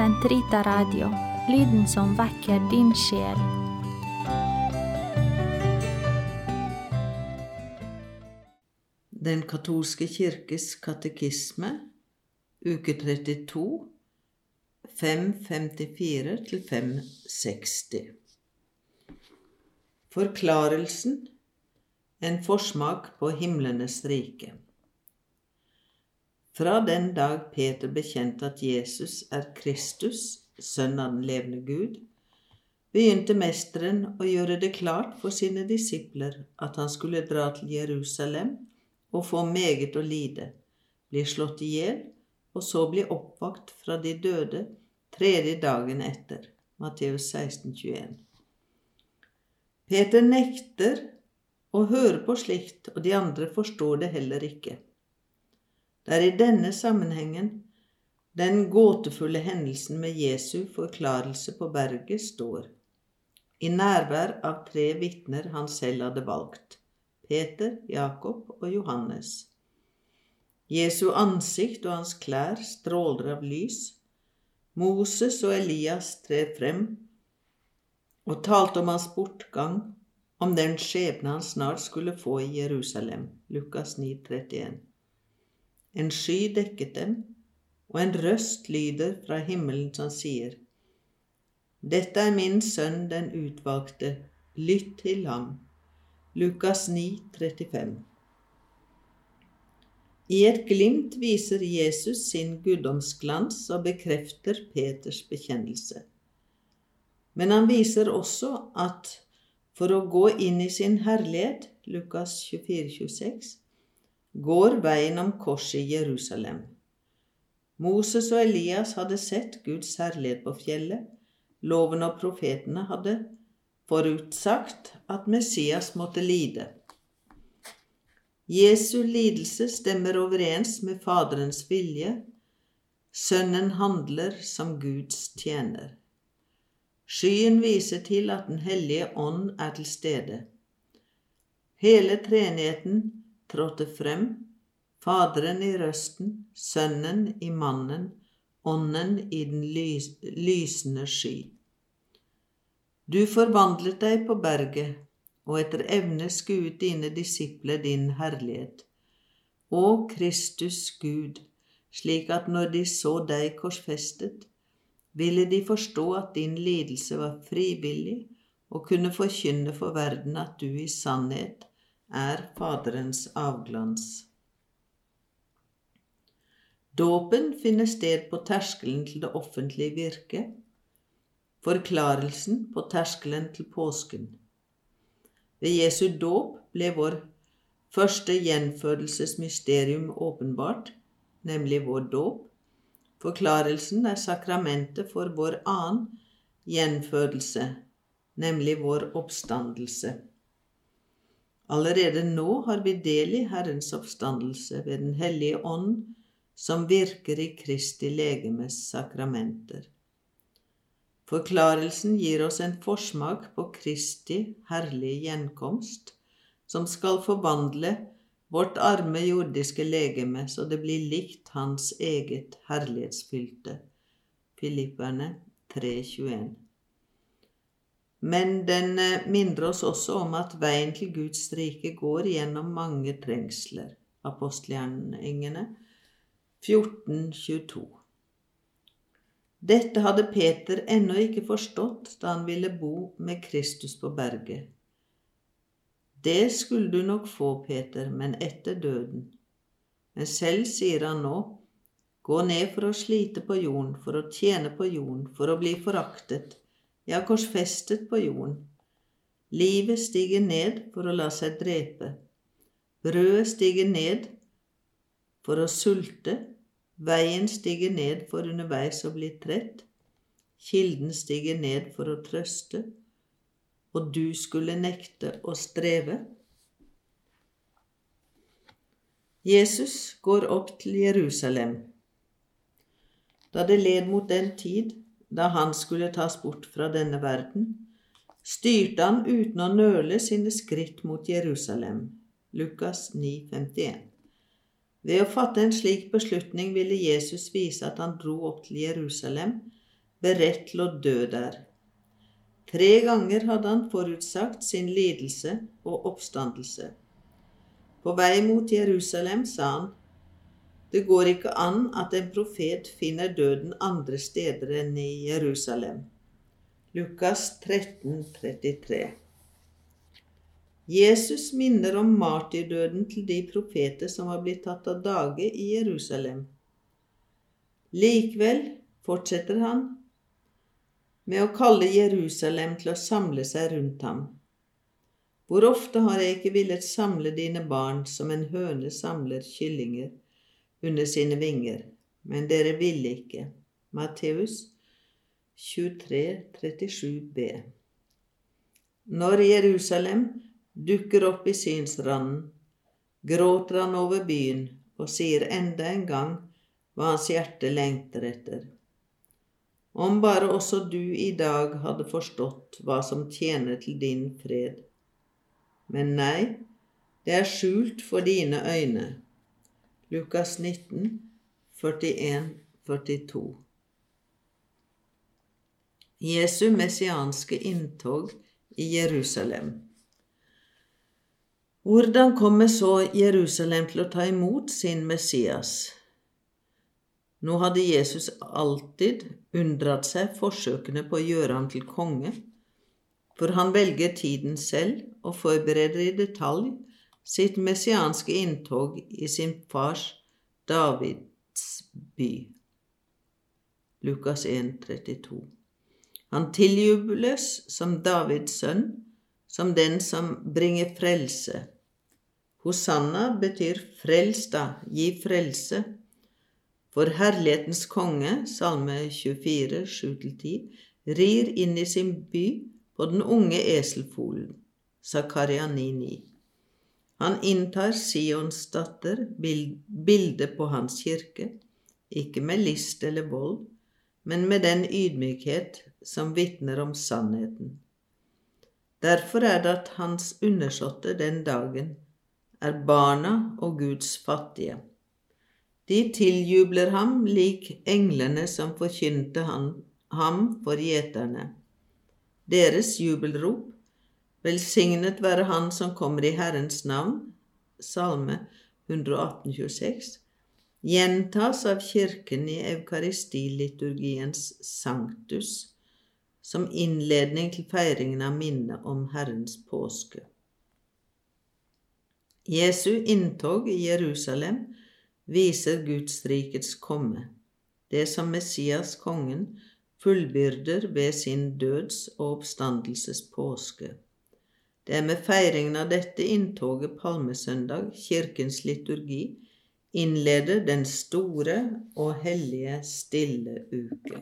Sentrita Radio, lyden som vekker din sjel. Den katolske kirkes katekisme, uke 32, 554-560. Forklarelsen En forsmak på himlenes rike. Fra den dag Peter bekjente at Jesus er Kristus, sønn av den levende Gud, begynte mesteren å gjøre det klart for sine disipler at han skulle dra til Jerusalem og få meget å lide, bli slått i hjel og så bli oppvakt fra de døde tredje dagen etter. Matteus 16, 21. Peter nekter å høre på slikt, og de andre forstår det heller ikke. Er i denne sammenhengen den gåtefulle hendelsen med Jesu forklarelse på berget står, i nærvær av tre vitner han selv hadde valgt, Peter, Jakob og Johannes. Jesu ansikt og hans klær stråler av lys. Moses og Elias trer frem og talte om hans bortgang, om den skjebne han snart skulle få i Jerusalem. Lukas 9, 31. En sky dekket dem, og en røst lyder fra himmelen som sier, Dette er min sønn den utvalgte, lytt til ham. Lukas 9, 35. I et glimt viser Jesus sin guddomsglans og bekrefter Peters bekjennelse. Men han viser også at for å gå inn i sin herlighet, Lukas 24, 26, går veien om korset i Jerusalem. Moses og Elias hadde sett Guds herlighet på fjellet. Loven og profetene hadde forutsagt at Messias måtte lide. Jesu lidelse stemmer overens med Faderens vilje. Sønnen handler som Guds tjener. Skyen viser til at Den hellige ånd er til stede. Hele treenigheten trådte frem, Faderen i røsten, Sønnen i mannen, Ånden i den lys lysende sky. Du forvandlet deg på berget, og etter evne skuet dine disipler din herlighet. Å Kristus Gud, slik at når de så deg korsfestet, ville de forstå at din lidelse var frivillig og kunne forkynne for verden at du i sannhet er Faderens avglans. Dåpen finner sted på terskelen til det offentlige virke, forklarelsen på terskelen til påsken. Ved Jesu dåp ble vår første gjenfødelsesmysterium åpenbart, nemlig vår dåp. Forklarelsen er sakramentet for vår annen gjenfødelse, nemlig vår oppstandelse. Allerede nå har vi del i Herrens oppstandelse ved Den hellige ånd, som virker i Kristi legemes sakramenter. Forklarelsen gir oss en forsmak på Kristi herlige gjenkomst, som skal forvandle vårt arme jordiske legeme så det blir likt Hans eget herlighetsfylte. Filipperne 321. Men den eh, minner oss også om at veien til Guds rike går gjennom mange trengsler. Apostelgjerningene 1422. Dette hadde Peter ennå ikke forstått da han ville bo med Kristus på berget. Det skulle du nok få, Peter, men etter døden. Men selv sier han nå, gå ned for å slite på jorden, for å tjene på jorden, for å bli foraktet, ja, korsfestet på jorden. Livet stiger ned for å la seg drepe. Brødet stiger ned for å sulte. Veien stiger ned for underveis å bli trett. Kilden stiger ned for å trøste. Og du skulle nekte å streve. Jesus går opp til Jerusalem. Da det led mot den tid da han skulle tas bort fra denne verden, styrte han uten å nøle sine skritt mot Jerusalem. Lukas 9, 51. Ved å fatte en slik beslutning ville Jesus vise at han dro opp til Jerusalem beredt til å dø der. Tre ganger hadde han forutsagt sin lidelse og oppstandelse. På vei mot Jerusalem sa han, det går ikke an at en profet finner døden andre steder enn i Jerusalem. Lukas 13, 33. Jesus minner om martyrdøden til de profeter som var blitt tatt av dage i Jerusalem. Likevel fortsetter han med å kalle Jerusalem til å samle seg rundt ham. Hvor ofte har jeg ikke villet samle dine barn som en høne samler kyllinger under sine vinger, men dere ville ikke. Matteus 23, 37b. Når Jerusalem dukker opp i synsranden, gråter han over byen og sier enda en gang hva hans hjerte lengter etter. Om bare også du i dag hadde forstått hva som tjener til din fred. Men nei, det er skjult for dine øyne. Lukas 19, 41, 42. Jesu messianske inntog i Jerusalem. Hvordan kommer så Jerusalem til å ta imot sin Messias? Nå hadde Jesus alltid undret seg forsøkene på å gjøre ham til konge, for han velger tiden selv og forbereder i detalj sitt messianske inntog i sin fars Davids by. Lukas 1, 32. Han tiljubles som Davids sønn, som den som bringer frelse. Hosanna betyr frels da, gi frelse. For herlighetens konge, Salme 24, 7-10, rir inn i sin by på den unge eselfolen, Zakaria 9,9. Han inntar Sions datter, bildet på hans kirke, ikke med list eller vold, men med den ydmykhet som vitner om sannheten. Derfor er det at hans undersåtte den dagen er barna og Guds fattige. De tiljubler ham lik englene som forkynte ham for gjeterne. Deres jubelrop, velsignet være Han som kommer i Herrens navn, Salme 118, 26, gjentas av Kirken i eukaristiliturgiens sanctus som innledning til feiringen av minnet om Herrens påske. Jesu inntog i Jerusalem viser Guds rikets komme, det som Messias, kongen, fullbyrder ved sin døds- og oppstandelses påske. Det er med feiringen av dette inntoget palmesøndag kirkens liturgi innleder den store og hellige stille uke.